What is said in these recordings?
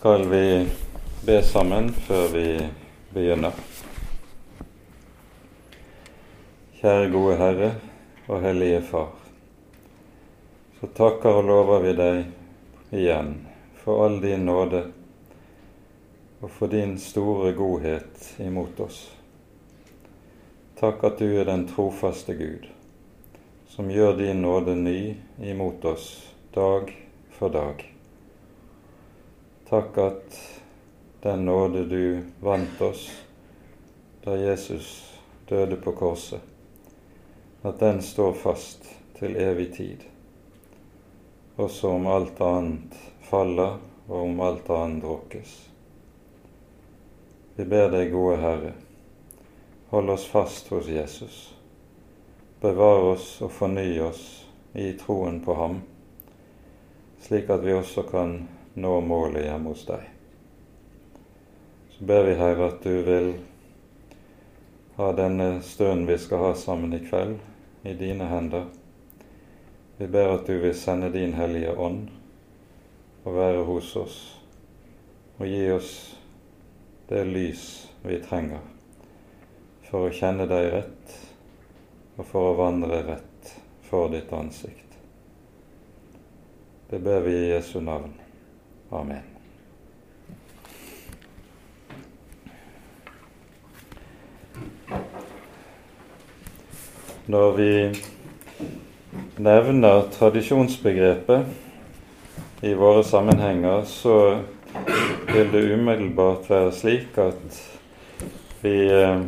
skal vi be sammen før vi begynner. Kjære gode Herre og Hellige Far. Så takker og lover vi deg igjen for all din nåde og for din store godhet imot oss. Takk at du er den trofaste Gud, som gjør din nåde ny imot oss dag for dag. Takk at den nåde du vant oss da Jesus døde på korset, at den står fast til evig tid, også om alt annet faller og om alt annet råkes. Vi ber deg, gode Herre, hold oss fast hos Jesus. Bevar oss og forny oss i troen på ham, slik at vi også kan nå målet hjemme hos deg. Så ber vi, Herre, at du vil ha denne stunden vi skal ha sammen i kveld, i dine hender. Vi ber at du vil sende din Hellige Ånd og være hos oss, og gi oss det lys vi trenger for å kjenne deg rett og for å vandre rett for ditt ansikt. Det ber vi i Jesu navn. Amen. Når vi nevner tradisjonsbegrepet i våre sammenhenger, så vil det umiddelbart være slik at vi eh,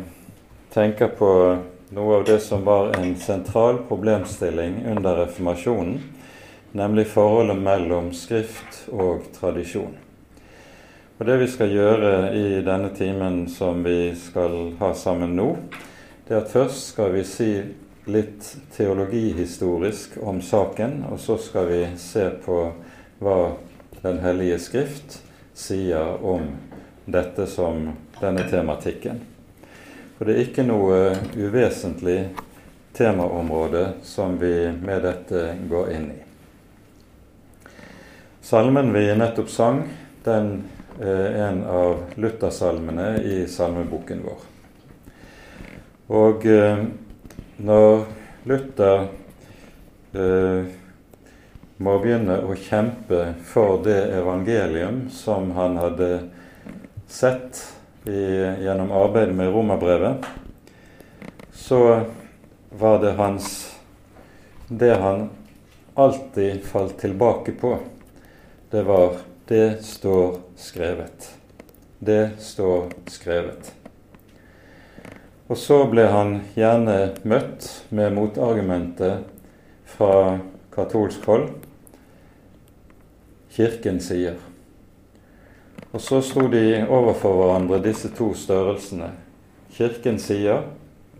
tenker på noe av det som var en sentral problemstilling under reformasjonen, nemlig forholdet mellom Skrift og tradisjon. Og Det vi skal gjøre i denne timen som vi skal ha sammen nå, det er at først skal vi si litt teologihistorisk om saken, og så skal vi se på hva Den hellige skrift sier om dette som denne tematikken. For det er ikke noe uvesentlig temaområde som vi med dette går inn i. Salmen vi nettopp sang, den er en av Luthersalmene i salmeboken vår. Og eh, når Luther eh, må begynne å kjempe for det evangelium som han hadde sett i, gjennom arbeidet med romerbrevet, så var det hans det han alltid falt tilbake på, det var 'det står skrevet'. Det står skrevet. Og så ble han gjerne møtt med motargumentet fra katolsk hold. Kirken sier. Og så sto de overfor hverandre, disse to størrelsene. Kirken sier,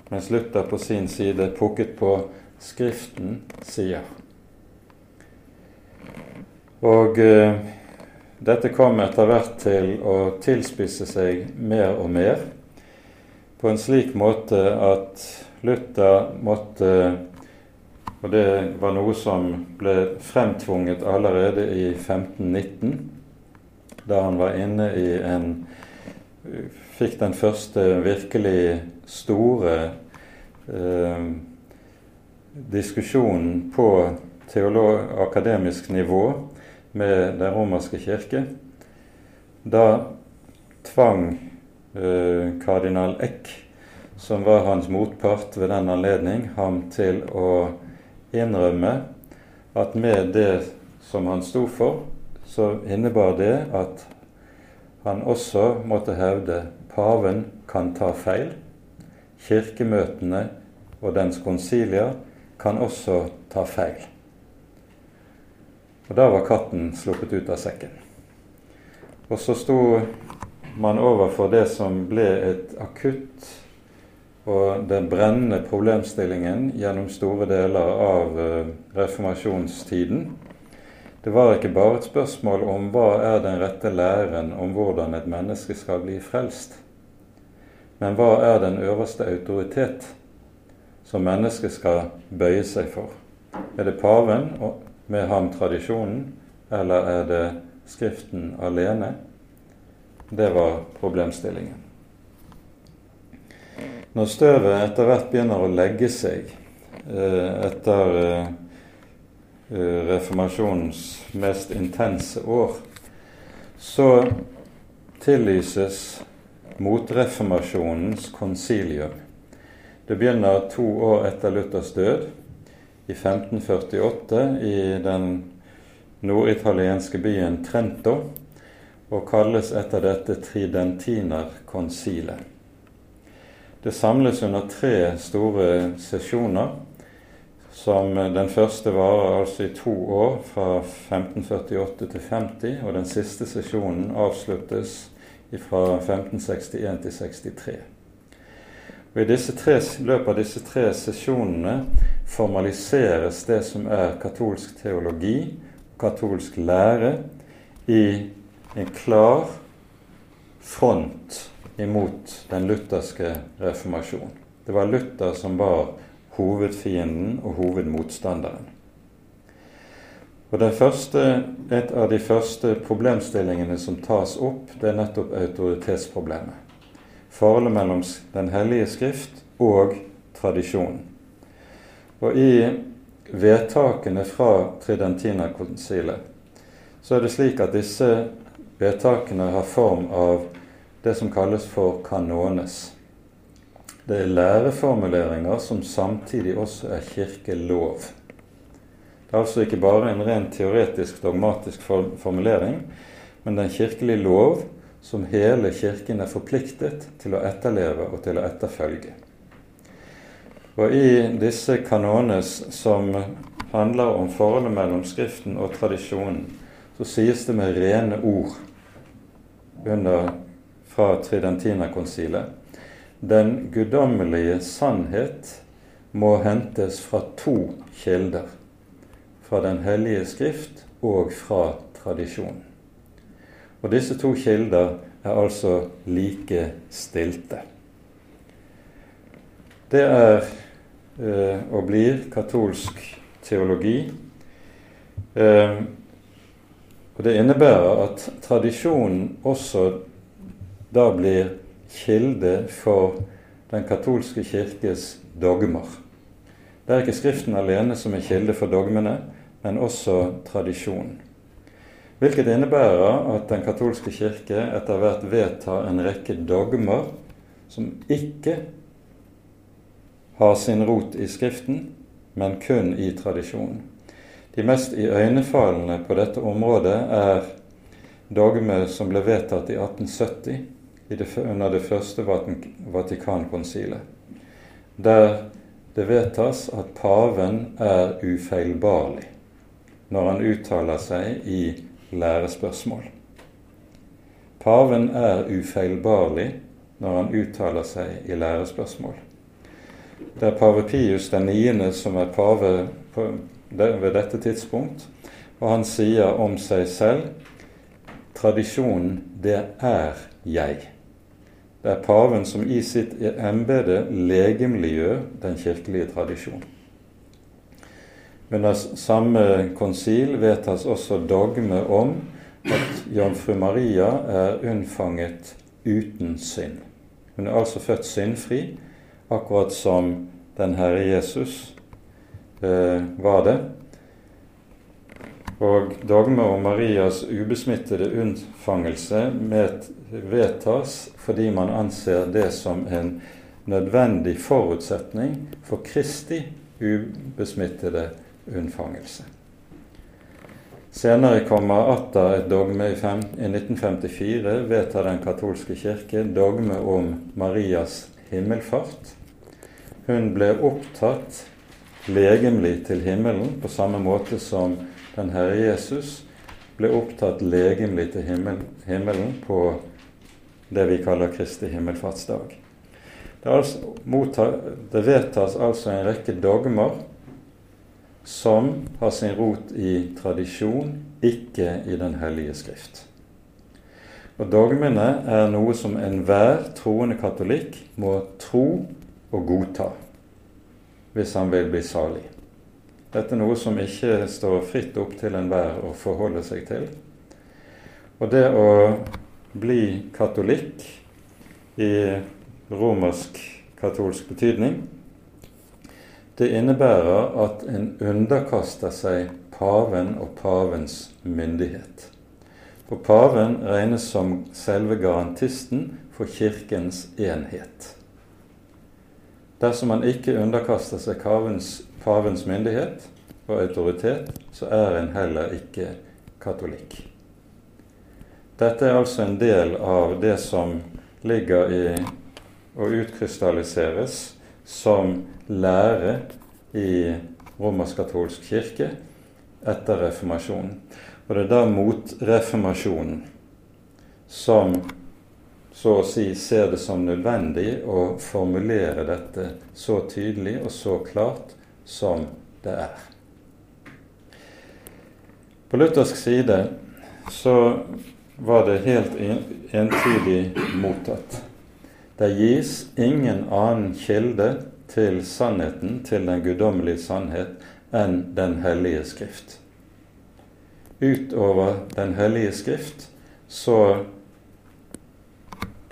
mens Luther på sin side pukket på Skriften sier. Og eh, dette kom etter hvert til å tilspisse seg mer og mer på en slik måte at Luther måtte Og det var noe som ble fremtvunget allerede i 1519, da han var inne i en Fikk den første virkelig store eh, diskusjonen på akademisk nivå med Den romerske kirke. Da tvang Eh, kardinal Eck, som var hans motpart ved den anledning, ham til å innrømme at med det som han sto for, så innebar det at han også måtte hevde paven kan ta feil. Kirkemøtene og dens konsilier kan også ta feil. Og da var katten sluppet ut av sekken. Og så sto man overfor det som ble et akutt og den brennende problemstillingen gjennom store deler av eh, reformasjonstiden. Det var ikke bare et spørsmål om hva er den rette læren om hvordan et menneske skal bli frelst, men hva er den øverste autoritet som mennesket skal bøye seg for? Er det paven med ham tradisjonen, eller er det Skriften alene? Det var problemstillingen. Når støvet etter hvert begynner å legge seg eh, etter eh, reformasjonens mest intense år, så tillyses motreformasjonens konsilium. Det begynner to år etter Luthers død, i 1548, i den norditalienske byen Trento, og kalles etter dette Tridentinerkonsilet. Det samles under tre store sesjoner, som den første varer altså i to år, fra 1548 til 50, og den siste sesjonen avsluttes fra 1561 til 63. Og I disse tre, løpet av disse tre sesjonene formaliseres det som er katolsk teologi, katolsk lære, i en klar front imot den lutherske reformasjon. Det var Luther som var hovedfienden og hovedmotstanderen. Og første, Et av de første problemstillingene som tas opp, det er nettopp autoritetsproblemet. Forholdet mellom Den hellige skrift og tradisjonen. Og i vedtakene fra Tridentina-konsilet så er det slik at disse Vedtakene har form av det som kalles for kanones. Det er læreformuleringer som samtidig også er kirkelov. Det er altså ikke bare en rent teoretisk, dogmatisk formulering, men det er en kirkelig lov som hele Kirken er forpliktet til å etterleve og til å etterfølge. Og I disse kanones som handler om forholdet mellom Skriften og tradisjonen, så sies det med rene ord under, fra Tridentina-konsilet. Den guddommelige sannhet må hentes fra to kilder. Fra Den hellige skrift og fra tradisjonen. Og disse to kilder er altså like stilte. Det er eh, og blir katolsk teologi. Eh, og Det innebærer at tradisjonen også da blir kilde for den katolske kirkes dogmer. Det er ikke Skriften alene som er kilde for dogmene, men også tradisjonen. Hvilket innebærer at Den katolske kirke etter hvert vedtar en rekke dogmer som ikke har sin rot i Skriften, men kun i tradisjonen. De mest iøynefallende på dette området er dogme som ble vedtatt i 1870 under det første Vatikankonsilet, der det vedtas at paven er ufeilbarlig når han uttaler seg i lærespørsmål. Paven er ufeilbarlig når han uttaler seg i lærespørsmål. Det er pave Pius den 9., som er pave på, ved dette tidspunkt, og han sier om seg selv tradisjonen, det er jeg. Det er paven som i sitt embete legemliggjør den kirkelige tradisjon. Under samme konsil vedtas også dogme om at jomfru Maria er unnfanget uten synd. Hun er altså født syndfri, akkurat som den Herre Jesus Eh, var det. Og dogme om Marias ubesmittede unnfangelse vedtas fordi man anser det som en nødvendig forutsetning for Kristi ubesmittede unnfangelse. Senere kommer atter et dogme i 1954, vedtar Den katolske kirke dogme om Marias himmelfart. Hun ble opptatt legemlig til himmelen, på samme måte som den Herre Jesus ble opptatt legemlig til himmelen på det vi kaller Kristi himmelfartsdag. Det, altså, det vedtas altså en rekke dogmer som har sin rot i tradisjon, ikke i Den hellige skrift. Og Dogmene er noe som enhver troende katolikk må tro og godta hvis han vil bli salig. Dette er noe som ikke står fritt opp til enhver å forholde seg til. Og det å bli katolikk i romersk-katolsk betydning, det innebærer at en underkaster seg paven og pavens myndighet. For paven regnes som selve garantisten for kirkens enhet. Dersom man ikke underkaster seg pavens, pavens myndighet og autoritet, så er en heller ikke katolikk. Dette er altså en del av det som ligger i og utkrystalliseres som lære i romersk-katolsk kirke etter reformasjonen. Og det er da motreformasjonen som så å si ser det som nødvendig å formulere dette så tydelig og så klart som det er. På luthersk side så var det helt entydig mottatt. Det gis ingen annen kilde til sannheten, til den guddommelige sannhet, enn Den hellige skrift. Utover Den hellige skrift så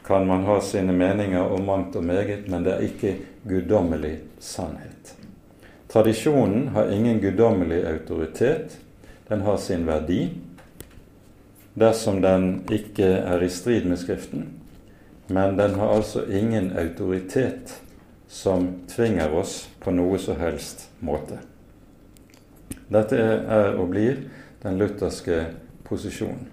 kan man ha sine meninger om mangt og meget, men det er ikke guddommelig sannhet. Tradisjonen har ingen guddommelig autoritet. Den har sin verdi dersom den ikke er i strid med Skriften, men den har altså ingen autoritet som tvinger oss på noe så helst måte. Dette er og blir den lutherske posisjonen.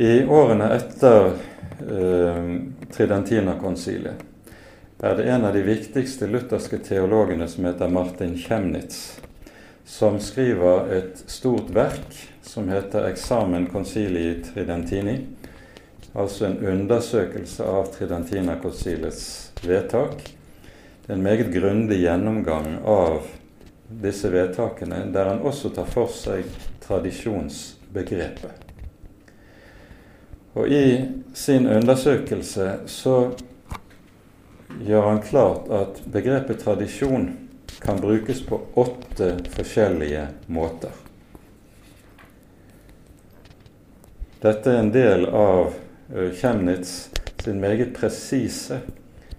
I årene etter eh, Tridentina-konsilet er det en av de viktigste lutherske teologene som heter Martin Chemnitz, som skriver et stort verk som heter 'Examen concilii Tridentini', altså en undersøkelse av Tridentina-konsilets vedtak. Det er en meget grundig gjennomgang av disse vedtakene, der han også tar for seg tradisjonsbegrepet. Og i sin undersøkelse så gjør han klart at begrepet tradisjon kan brukes på åtte forskjellige måter. Dette er en del av Chemnitz sin meget presise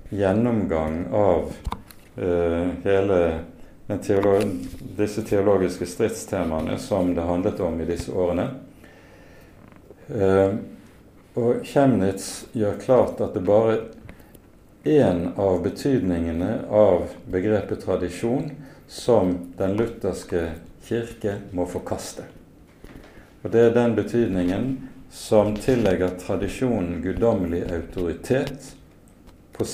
gjennomgang av uh, hele teolo disse teologiske stridstemaene som det handlet om i disse årene. Uh, og Chemnitz gjør klart at det bare én av betydningene av begrepet tradisjon som den lutherske kirke må forkaste. Og Det er den betydningen som tillegger tradisjonen guddommelig autoritet på,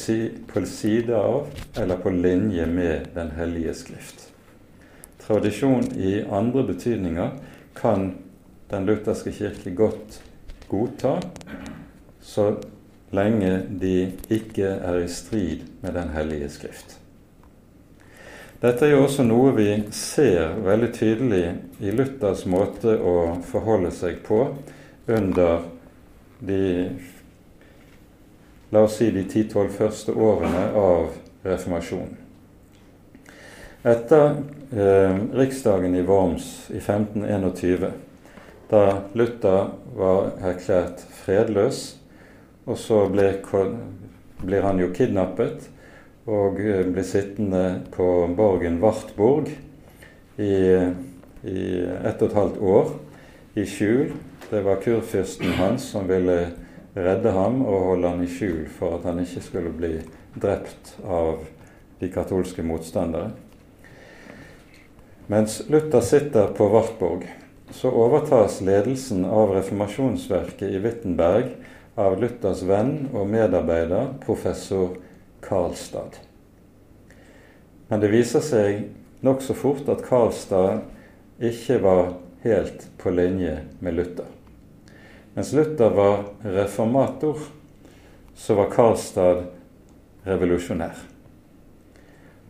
på side av eller på linje med Den hellige skrift. Tradisjon i andre betydninger kan den lutherske kirke godt godta så lenge de ikke er i strid med Den hellige skrift. Dette er jo også noe vi ser veldig tydelig i Luthers måte å forholde seg på under de la oss si de ti-tolv første årene av reformasjonen. Etter eh, riksdagen i Worms i 1521 da Luther var erklært fredløs. Og så blir, blir han jo kidnappet og eh, blir sittende på borgen Wartburg i, i ett og et halvt år i skjul. Det var kurfyrsten hans som ville redde ham og holde han i skjul for at han ikke skulle bli drept av de katolske motstandere. Mens Luther sitter på Wartburg, så overtas ledelsen av reformasjonsverket i Wittenberg av Luthers venn og medarbeider professor Karlstad. Men det viser seg nokså fort at Karlstad ikke var helt på linje med Luther. Mens Luther var reformator, så var Karlstad revolusjonær.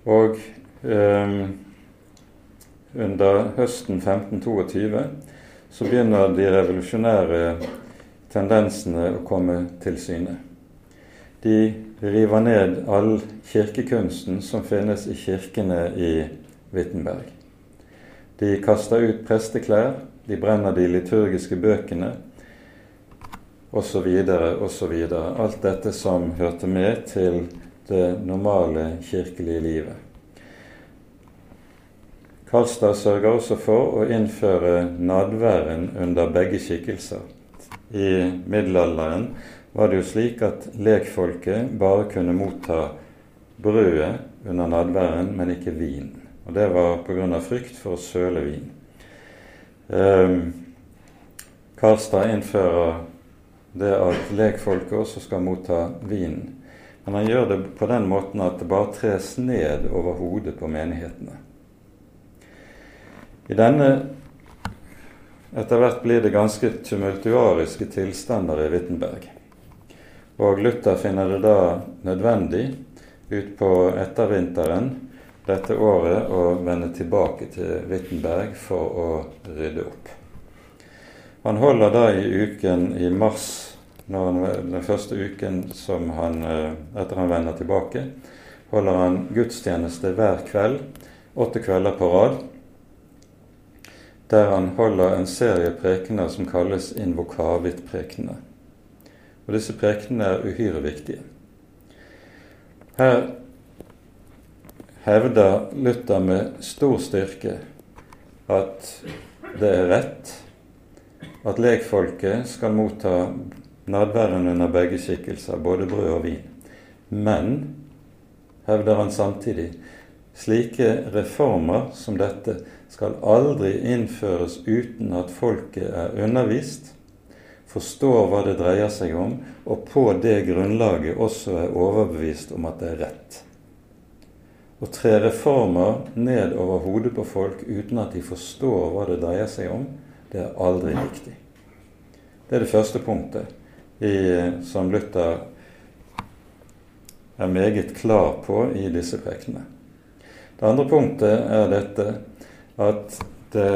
Og eh, under høsten 1522 så begynner de revolusjonære tendensene å komme til syne. De river ned all kirkekunsten som finnes i kirkene i Wittenberg. De kaster ut presteklær, de brenner de liturgiske bøkene. Osv., osv. Alt dette som hørte med til det normale kirkelige livet. Karlstad sørger også for å innføre nadværen under begge skikkelser. I middelalderen var det jo slik at lekfolket bare kunne motta brødet under nadværen, men ikke vin. Og Det var pga. frykt for å søle vin. Eh, Karlstad innfører det at lekfolket også skal motta vinen. Men han gjør det på den måten at det bare tres ned over hodet på menighetene. I denne etter hvert blir det ganske tumultuariske tilstander i Wittenberg. Og Luther finner det da nødvendig utpå ettervinteren dette året å vende tilbake til Wittenberg for å rydde opp. Han holder da i uken i mars han, den første uken som han, eh, etter han vender tilbake, holder han gudstjeneste hver kveld, åtte kvelder på rad, der han holder en serie prekener som kalles invokavit-prekenene. Og disse prekenene er uhyre viktige. Her hevder Luther med stor styrke at det er rett at lekfolket skal motta nadværen under begge skikkelser, både brød og vin. Men, hevder han samtidig, slike reformer som dette skal aldri innføres uten at folket er undervist, forstår hva det dreier seg om, og på det grunnlaget også er overbevist om at det er rett. Å tre reformer ned over hodet på folk uten at de forstår hva det dreier seg om, det er aldri riktig. Det er det første punktet i, som Luther er meget klar på i disse prekenene. Det andre punktet er dette at det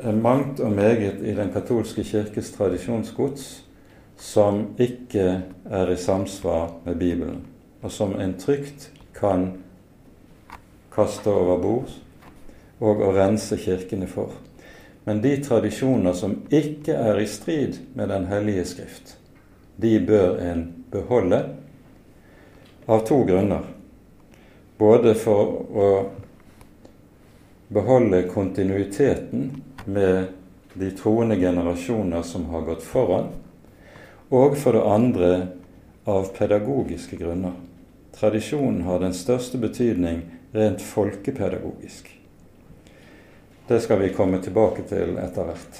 er mangt og meget i den katolske kirkes tradisjonsgods som ikke er i samsvar med Bibelen, og som en trygt kan kaste over bord og å rense kirkene for. Men de tradisjoner som ikke er i strid med Den hellige skrift, de bør en beholde av to grunner. Både for å beholde kontinuiteten med de troende generasjoner som har gått foran, og for det andre av pedagogiske grunner. Tradisjonen har den største betydning rent folkepedagogisk. Det skal vi komme tilbake til etter hvert.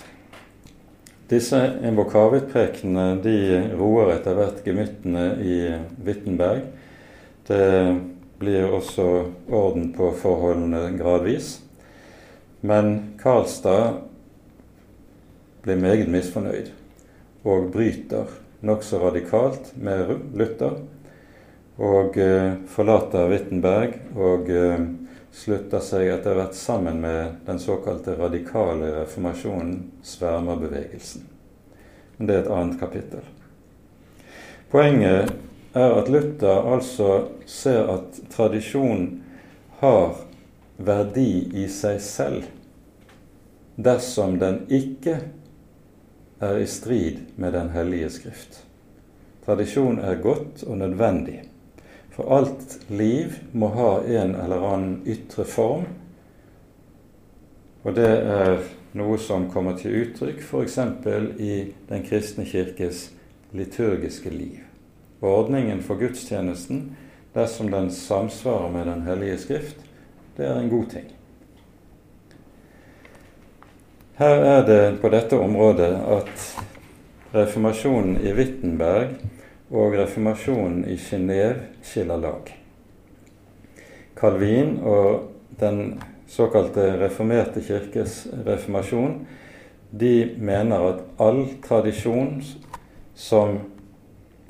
Disse invokavitprekenene de roer etter hvert gemyttene i Wittenberg. Det blir også orden på forholdene gradvis. Men Karlstad blir meget misfornøyd og bryter nokså radikalt med Luther og eh, forlater Wittenberg og eh, slutter seg etter hvert sammen med den såkalte radikale reformasjonen, svermerbevegelsen. Men det er et annet kapittel. Poenget er at Luther altså ser at tradisjon har verdi i seg selv dersom den ikke er i strid med Den hellige skrift. Tradisjon er godt og nødvendig. For alt liv må ha en eller annen ytre form, og det er noe som kommer til uttrykk f.eks. i Den kristne kirkes liturgiske liv. Ordningen for gudstjenesten, dersom den samsvarer med Den hellige skrift, det er en god ting. Her er det på dette området at reformasjonen i Wittenberg og reformasjonen i Genéve skiller lag. Calvin og den såkalte reformerte kirkes reformasjon de mener at all tradisjon som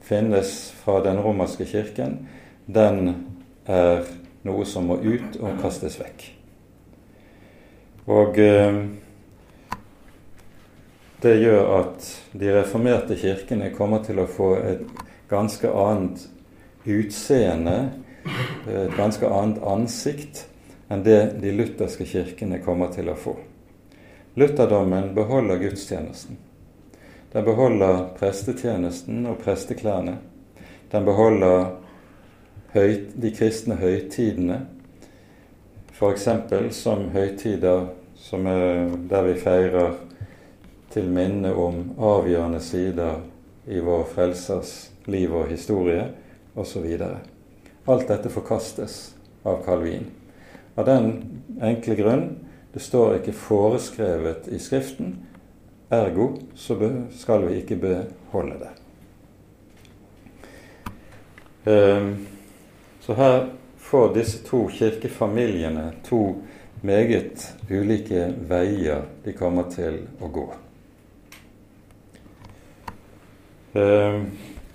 finnes fra den romerske kirken, den er noe som må ut og kastes vekk. Og eh, det gjør at de reformerte kirkene kommer til å få et ganske annet utseende, et ganske annet ansikt enn det de lutherske kirkene kommer til å få. Lutherdommen beholder gudstjenesten. Den beholder prestetjenesten og presteklærne. Den beholder høyt, de kristne høytidene, f.eks. som høytider som er der vi feirer til minne om avgjørende sider i vår frelsers liv og historie, osv. Alt dette forkastes av Calvin. Av den enkle grunn det står ikke foreskrevet i Skriften, ergo så skal vi ikke beholde det. Ehm, så her får disse to kirkefamiliene to meget ulike veier de kommer til å gå.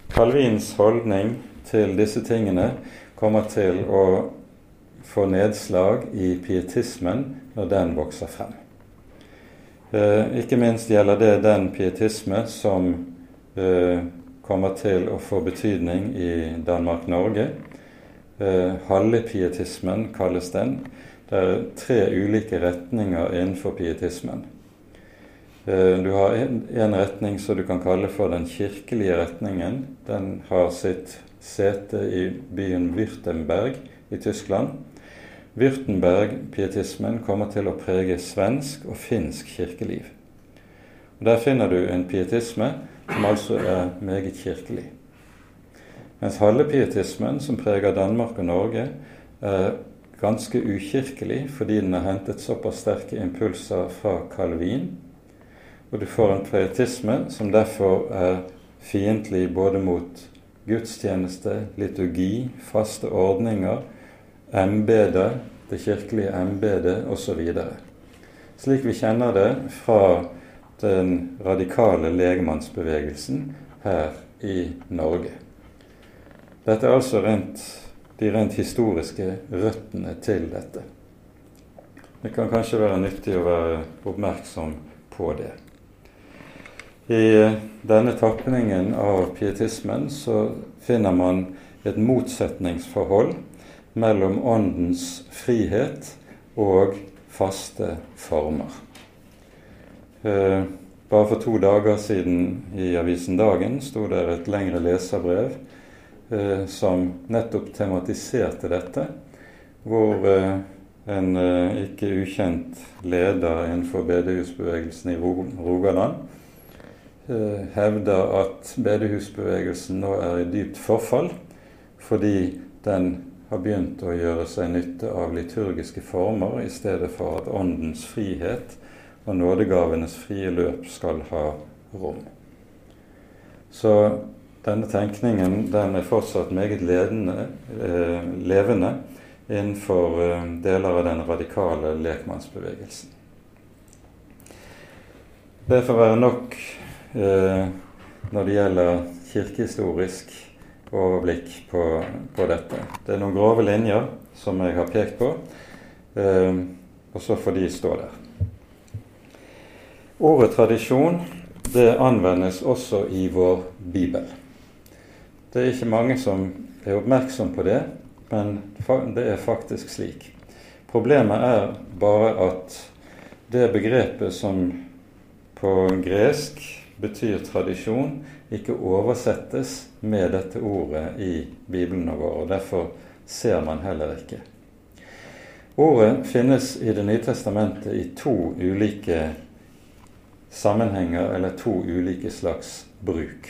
Calvins holdning til disse tingene kommer til å få nedslag i pietismen når den vokser frem. Eh, ikke minst gjelder det den pietisme som eh, kommer til å få betydning i Danmark-Norge. Eh, Hallepietismen kalles den. Det er tre ulike retninger innenfor pietismen. Eh, du har en retning som du kan kalle for den kirkelige retningen. Den har sitt sete i byen Würtemberg i Tyskland. Würtemberg-pietismen kommer til å prege svensk og finsk kirkeliv. Og Der finner du en pietisme som altså er meget kirkelig. Mens halvpietismen, som preger Danmark og Norge, er ganske ukirkelig fordi den har hentet såpass sterke impulser fra Calvin. Og du får en prioritisme som derfor er fiendtlig både mot gudstjeneste, liturgi, faste ordninger, embedet, det kirkelige embedet osv. Slik vi kjenner det fra den radikale legemannsbevegelsen her i Norge. Dette er altså rent, de rent historiske røttene til dette. Det kan kanskje være nyttig å være oppmerksom på det. I denne tapningen av pietismen så finner man et motsetningsforhold mellom åndens frihet og faste former. Eh, bare for to dager siden i avisen Dagen sto det et lengre leserbrev eh, som nettopp tematiserte dette, hvor eh, en ikke ukjent leder innenfor bedehusbevegelsen i Rogaland hevder at bedehusbevegelsen nå er i dypt forfall fordi den har begynt å gjøre seg nytte av liturgiske former i stedet for at åndens frihet og nådegavenes frie løp skal ha rom. Så denne tenkningen den er fortsatt meget ledende, eh, levende innenfor eh, deler av den radikale lekmannsbevegelsen. Det får være nok eh, når det gjelder kirkehistorisk overblikk på, på, dette. Det er noen grove linjer som jeg har pekt på, eh, og så får de stå der. Ordet tradisjon det anvendes også i vår bibel. Det er ikke mange som er oppmerksom på det, men det er faktisk slik. Problemet er bare at det begrepet som på gresk betyr tradisjon, ikke oversettes med dette ordet i Bibelen vår, og derfor ser man heller ikke. Ordet finnes i Det nye testamentet i to ulike sammenhenger eller to ulike slags bruk.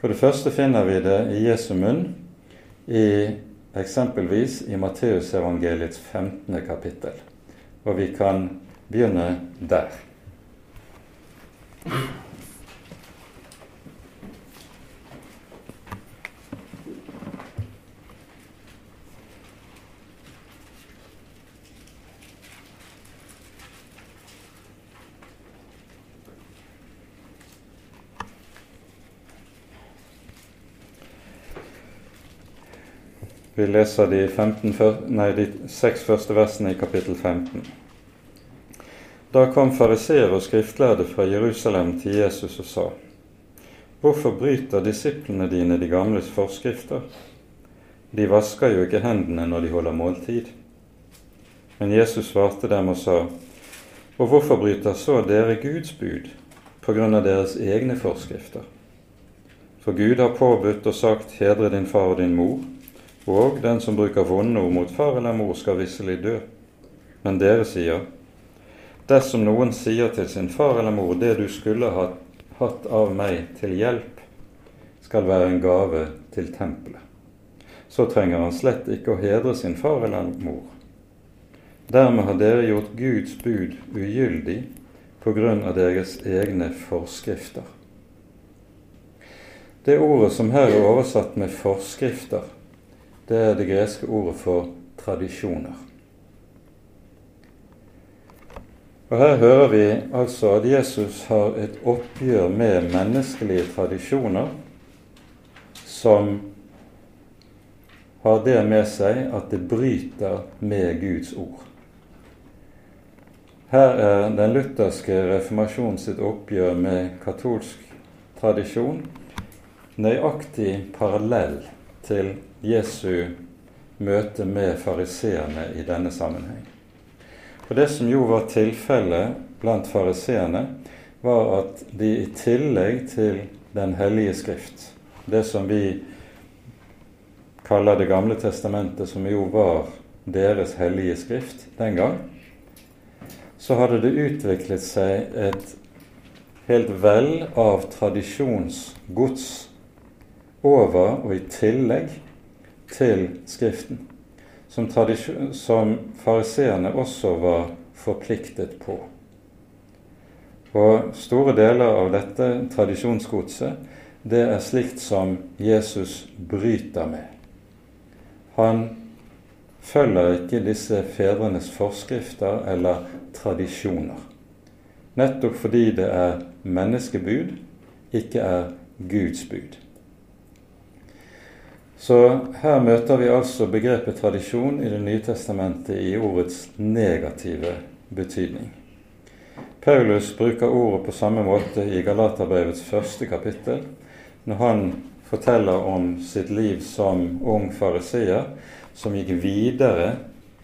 For det første finner vi det i Jesu munn, i eksempelvis i Matteusevangeliets 15. kapittel. Og vi kan begynne der. Vi leser de, 15, nei, de seks første versene i kapittel 15. Da kom fariseer og skriftlærde fra Jerusalem til Jesus og sa:" Hvorfor bryter disiplene dine de gamles forskrifter? De vasker jo ikke hendene når de holder måltid. Men Jesus svarte dem og sa:" Og hvorfor bryter så dere Guds bud? på grunn av deres egne forskrifter. For Gud har påbudt og sagt 'hedre din far og din mor', og 'den som bruker vonde ord mot far eller mor, skal visselig dø'. Men dere sier, dersom noen sier til sin far eller mor 'det du skulle ha hatt av meg til hjelp', skal være en gave til tempelet, så trenger han slett ikke å hedre sin far eller mor. Dermed har dere gjort Guds bud ugyldig på grunn av deres egne forskrifter. Det ordet som her er oversatt med 'forskrifter', det er det greske ordet for tradisjoner. Og Her hører vi altså at Jesus har et oppgjør med menneskelige tradisjoner som har det med seg at det bryter med Guds ord. Her er den lutherske reformasjonen sitt oppgjør med katolsk tradisjon nøyaktig parallell til Jesu møte med fariseerne i denne sammenheng. For Det som jo var tilfellet blant fariseerne, var at de i tillegg til Den hellige skrift, det som vi kaller Det gamle testamentet, som jo var deres hellige skrift den gang, så hadde det utviklet seg et helt vel av tradisjonsgods over og i tillegg til Skriften, som, som fariseerne også var forpliktet på. Og store deler av dette tradisjonsgodset, det er slikt som Jesus bryter med. Han følger ikke disse fedrenes forskrifter eller tradisjoner. Nettopp fordi det er menneskebud, ikke er Guds bud. Så her møter vi altså begrepet tradisjon i Det nye testamentet i ordets negative betydning. Paulus bruker ordet på samme måte i Galaterbrevets første kapittel, når han forteller om sitt liv som ung fariseer, som gikk videre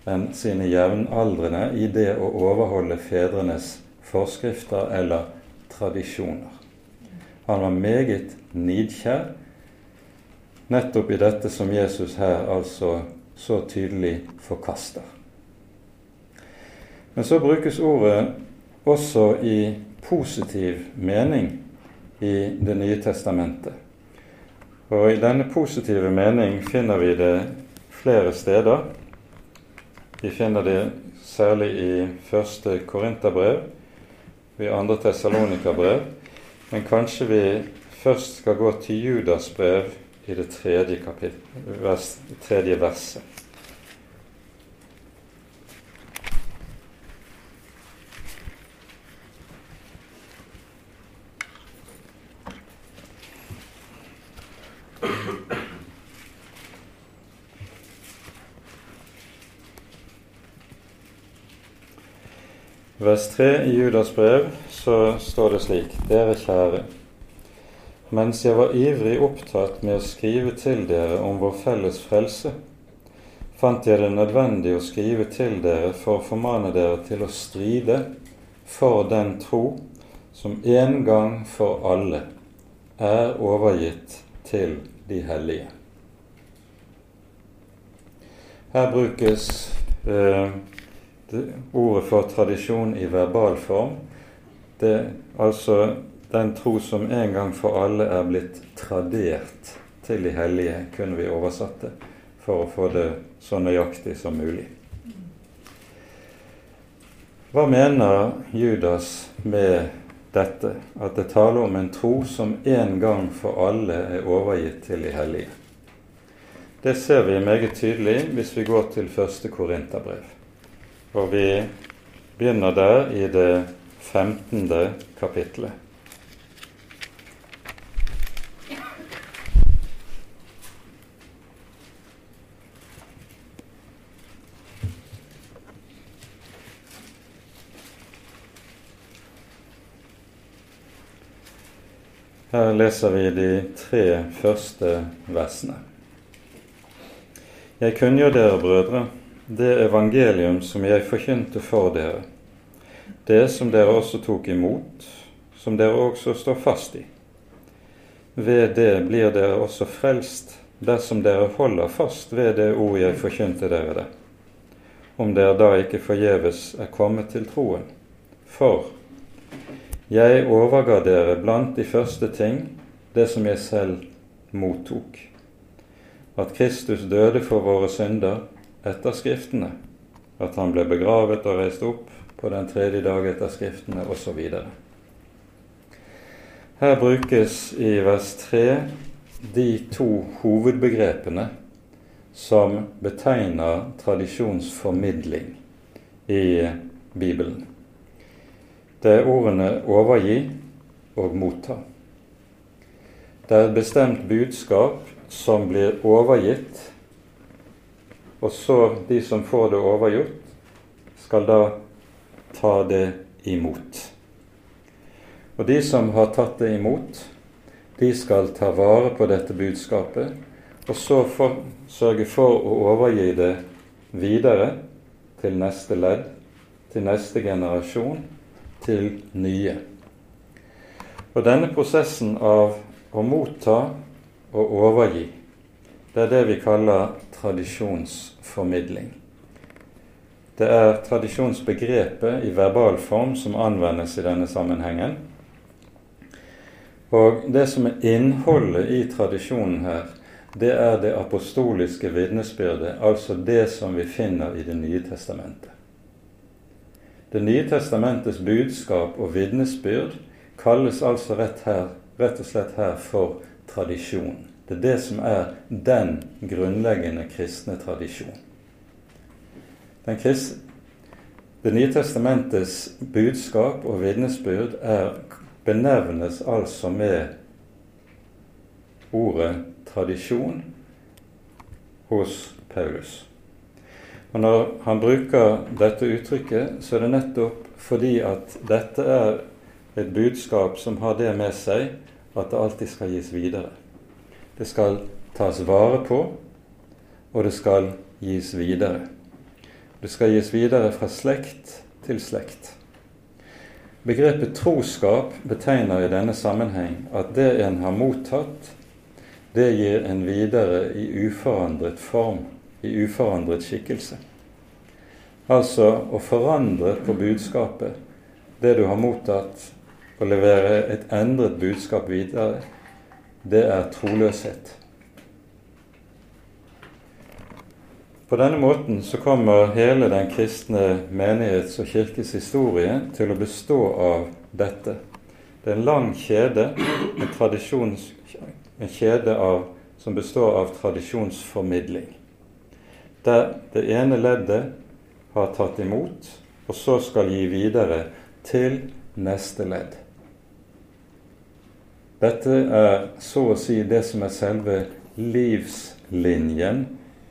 enn sine jevnaldrende i det å overholde fedrenes forskrifter eller tradisjoner. Han var meget nidkjær nettopp i dette som Jesus her altså så tydelig forkaster. Men så brukes ordet også i positiv mening i Det nye testamentet. Og i denne positive mening finner vi det flere steder. Vi finner det særlig i første Korinterbrev, i andre Tessalonika-brev, men kanskje vi først skal gå til Judas brev i det tredje, vers, tredje verset. vers 3 i Judas brev så står det slik.: Dere kjære, mens jeg var ivrig opptatt med å skrive til dere om vår felles frelse, fant jeg det nødvendig å skrive til dere for å formane dere til å stride for den tro som en gang for alle er overgitt til de hellige. Her brukes eh, ordet for tradisjon i verbal form. Det altså den tro som en gang for alle er blitt tradert til de hellige, kunne vi oversatt det for å få det så nøyaktig som mulig. Hva mener Judas med dette, at det taler om en tro som en gang for alle er overgitt til de hellige? Det ser vi meget tydelig hvis vi går til første Korinterbrev. Og vi begynner der i det femtende kapitlet. Her leser vi de tre første versene. Jeg kunngjør dere, brødre, det evangelium som jeg forkynte for dere, det som dere også tok imot, som dere også står fast i. Ved det blir dere også frelst, dersom dere holder fast ved det ord jeg forkynte dere det, om dere da ikke forgjeves er kommet til troen. For jeg overga dere blant de første ting det som jeg selv mottok, at Kristus døde for våre synder etter Skriftene, at han ble begravet og reist opp på den tredje dag etter Skriftene, osv. Her brukes i vers 3 de to hovedbegrepene som betegner tradisjonsformidling i Bibelen. Det er ordene 'overgi' og 'motta'. Det er et bestemt budskap som blir overgitt, og så de som får det overgjort, skal da ta det imot. Og de som har tatt det imot, de skal ta vare på dette budskapet, og så for, sørge for å overgi det videre til neste ledd, til neste generasjon, til nye. Og denne prosessen av å motta og overgi, det er det vi kaller tradisjonsformidling. Det er tradisjonsbegrepet i verbal form som anvendes i denne sammenhengen. Og det som er innholdet i tradisjonen her, det er det apostoliske vitnesbyrdet, altså det som vi finner i Det nye testamentet. Det nye testamentets budskap og vitnesbyrd kalles altså rett, her, rett og slett her for tradisjon. Det er det som er den grunnleggende kristne tradisjon. Kristne, det nye testamentets budskap og vitnesbyrd benevnes altså med ordet tradisjon hos Paulus. Og Når han bruker dette uttrykket, så er det nettopp fordi at dette er et budskap som har det med seg at det alltid skal gis videre. Det skal tas vare på, og det skal gis videre. Det skal gis videre fra slekt til slekt. Begrepet troskap betegner i denne sammenheng at det en har mottatt, det gir en videre i uforandret form, i uforandret skikkelse. Altså å forandre på budskapet, det du har mottatt, og levere et endret budskap videre, det er troløshet. På denne måten så kommer hele den kristne menighets- og kirkes historie til å bestå av dette. Det er en lang kjede, en, en kjede av, som består av tradisjonsformidling. Der det ene leddet har tatt imot, og så skal gi videre til neste ledd. Dette er så å si det som er selve livslinjen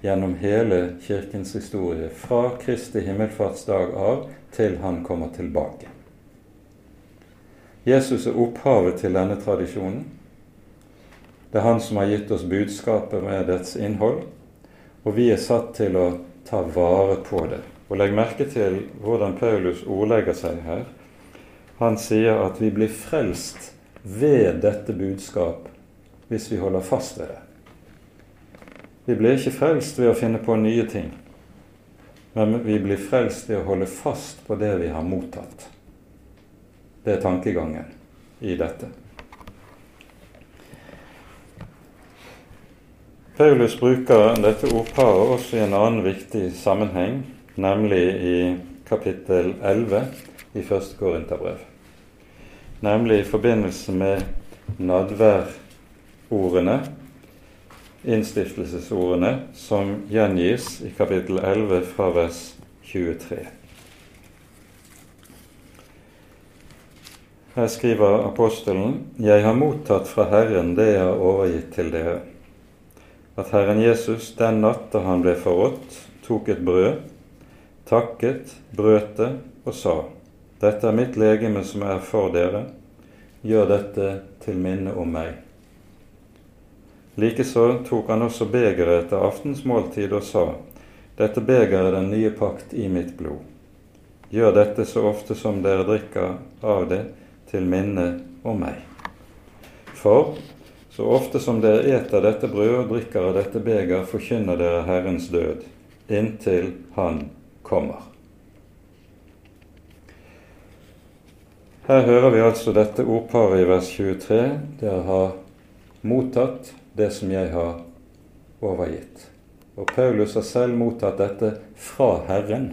gjennom hele Kirkens historie, fra Kristi himmelfartsdag av til han kommer tilbake. Jesus er opphavet til denne tradisjonen. Det er han som har gitt oss budskapet med dets innhold, og vi er satt til å ta vare på det. Og Legg merke til hvordan Paulus ordlegger seg her. Han sier at vi blir frelst ved dette budskap hvis vi holder fast ved det. Vi blir ikke frelst ved å finne på nye ting, men vi blir frelst ved å holde fast på det vi har mottatt. Det er tankegangen i dette. Paulus bruker dette ordparet også i en annen viktig sammenheng, nemlig i kapittel 11 i første Korinterbrev. Nemlig i forbindelse med nadværordene innstiftelsesordene som gjengis i kapittel 11 fra vers 23. Her skriver apostelen.: Jeg har mottatt fra Herren det jeg har overgitt til dere. At Herren Jesus den natt da han ble forrådt, tok et brød, takket, brøt det og sa:" Dette er mitt legeme som er for dere. Gjør dette til minne om meg. Likeså tok han også begeret etter aftensmåltid og sa:" Dette begeret er den nye pakt i mitt blod. Gjør dette så ofte som dere drikker av det, til minne om meg. For så ofte som dere eter dette brød og drikker av dette beger, forkynner dere Herrens død inntil Han kommer. Her hører vi altså dette ordparet i vers 23. Dere har mottatt det som jeg har overgitt. Og Paulus har selv mottatt dette fra Herren.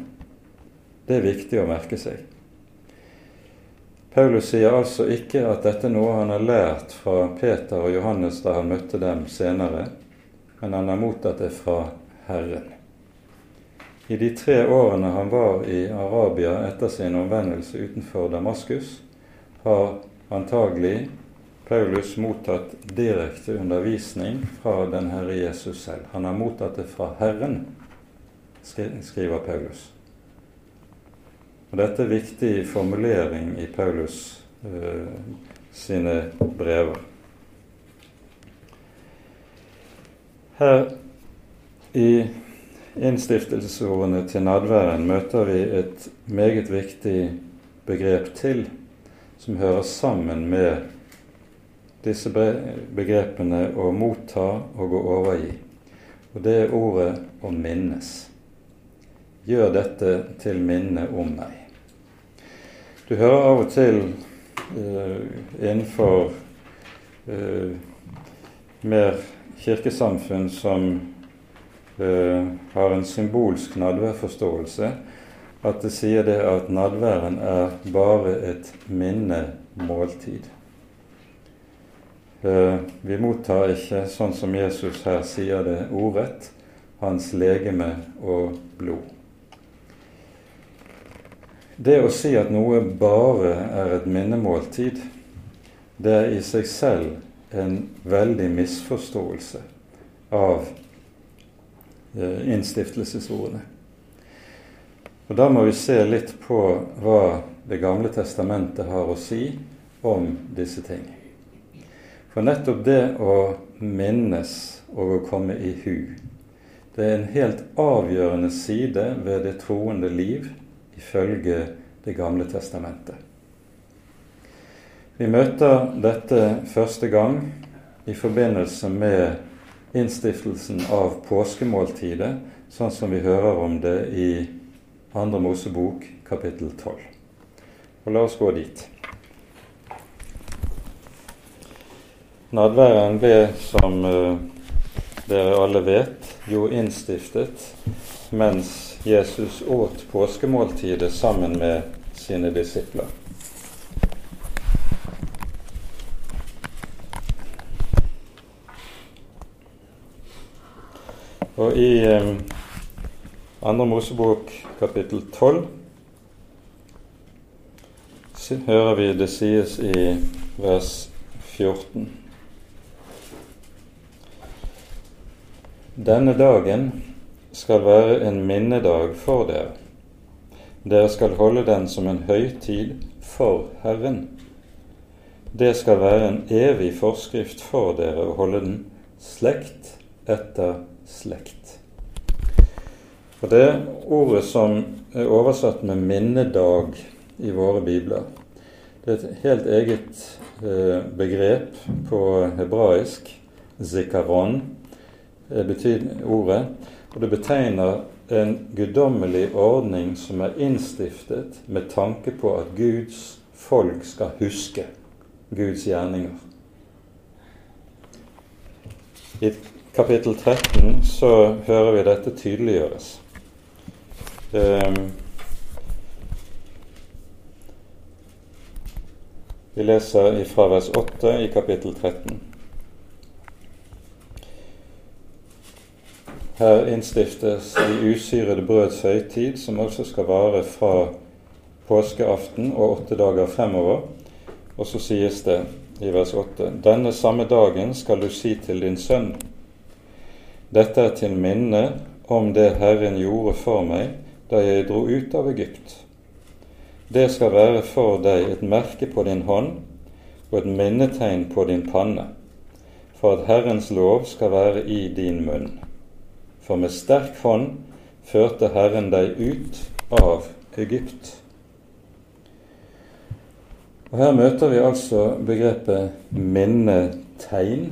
Det er viktig å merke seg. Paulus sier altså ikke at dette er noe han har lært fra Peter og Johannes da han møtte dem senere, men han har mottatt det fra Herren. I de tre årene han var i Arabia etter sin omvendelse utenfor Damaskus, har antagelig Paulus mottatt direkte undervisning fra den Herre Jesus selv. Han har mottatt det fra Herren, skriver Paulus. Og Dette er viktig formulering i Paulus eh, sine brever. Her i innstiftelsesordene til nadværen møter vi et meget viktig begrep til, som hører sammen med disse begrepene å motta og å overgi. Og det er ordet 'å minnes'. Gjør dette til minne om meg. Du hører av og til uh, innenfor uh, mer kirkesamfunn som uh, har en symbolsk nadværforståelse, at det sier det at nadværen er bare et minnemåltid. Vi mottar ikke, sånn som Jesus her sier det ordrett, hans legeme og blod. Det å si at noe bare er et minnemåltid, det er i seg selv en veldig misforståelse av Eh, innstiftelsesordene. Og Da må vi se litt på hva Det gamle testamentet har å si om disse ting. For nettopp det å minnes og å komme i hu, det er en helt avgjørende side ved det troende liv ifølge Det gamle testamentet. Vi møter dette første gang i forbindelse med innstiftelsen av påskemåltidet, sånn som vi hører om det i Andre Mosebok kapittel 12. Og la oss gå dit. Nadværen ble, som uh, dere alle vet, jo innstiftet mens Jesus åt påskemåltidet sammen med sine disipler. Og i eh, Andre Mosebok kapittel 12 hører vi det sies i vers 14. Denne dagen skal være en minnedag for dere. Dere skal holde den som en høytid for Herren. Det skal være en evig forskrift for dere å holde den slekt etter slekt. Og Det ordet som er oversatt med 'minnedag' i våre bibler, det er et helt eget eh, begrep på hebraisk. Zikaron betyr ordet. Og det betegner en guddommelig ordning som er innstiftet med tanke på at Guds folk skal huske Guds gjerninger. I kapittel 13 så hører vi dette tydeliggjøres. Um, vi leser fra vers 8 i kapittel 13. Her innstiftes de usyrede brøds høytid, som også skal vare fra påskeaften og åtte dager fremover. Og så sies det i vers 8.: Denne samme dagen skal du si til din sønn dette er til minne om det Herren gjorde for meg da jeg dro ut av Egypt. Det skal være for deg et merke på din hånd og et minnetegn på din panne, for at Herrens lov skal være i din munn. For med sterk hånd førte Herren deg ut av Egypt. Og Her møter vi altså begrepet minnetegn.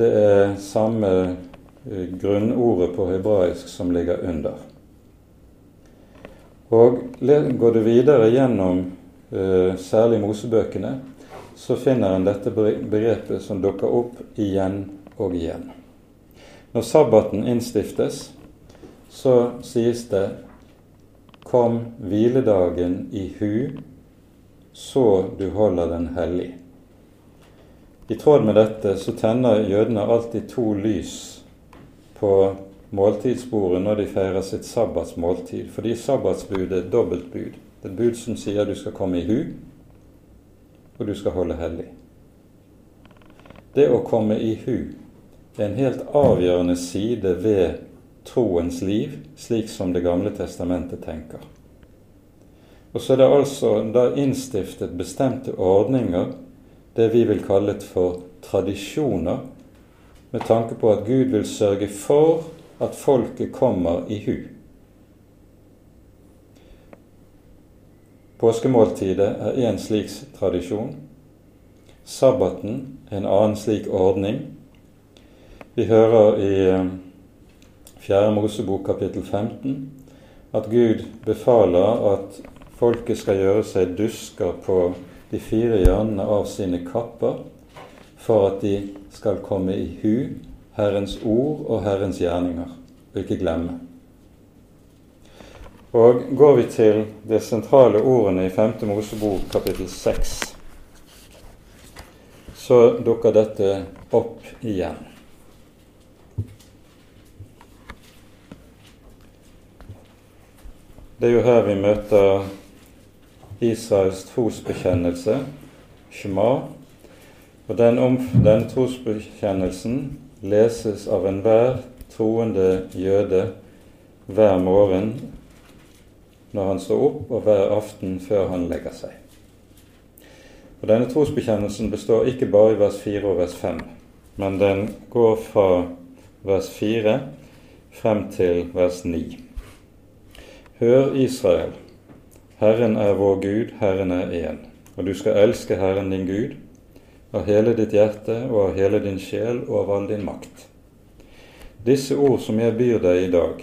Det er samme eh, grunnordet på hebraisk som ligger under. Og Går du videre gjennom uh, særlig Mosebøkene, så finner en dette begrepet som dukker opp igjen og igjen. Når sabbaten innstiftes, så sies det 'Kom hviledagen i hu så du holder den hellig. I tråd med dette så tenner jødene alltid to lys på måltidsbordet når de feirer sitt sabbatsmåltid, fordi sabbatsbudet er et dobbeltbud. Det er bud som sier du skal komme i hu, og du skal holde hellig. Det å komme i hu en helt avgjørende side ved troens liv, slik som Det gamle testamentet tenker. Og så er det altså da innstiftet bestemte ordninger, det vi vil kalle for tradisjoner, med tanke på at Gud vil sørge for at folket kommer i hu. Påskemåltidet er én slik tradisjon. Sabbaten en annen slik ordning. Vi hører i 4. Eh, Mosebok kapittel 15 at Gud befaler at Folket skal gjøre seg dusker på de fire hjørnene av sine kapper for at de skal komme i hu Herrens ord og Herrens gjerninger, og ikke glemme. Og går vi til de sentrale ordene i 5. Mosebok kapittel 6, så dukker dette opp igjen. Det er jo her vi møter Israels trosbekjennelse, Shema. Og den, den trosbekjennelsen leses av enhver troende jøde hver morgen når han står opp, og hver aften før han legger seg. Og Denne trosbekjennelsen består ikke bare i vers 4 og vers 5, men den går fra vers 4 frem til vers 9. Hør Israel, Herren er vår Gud, Herren er én. Og du skal elske Herren din Gud av hele ditt hjerte og av hele din sjel og av all din makt. Disse ord som jeg byr deg i dag,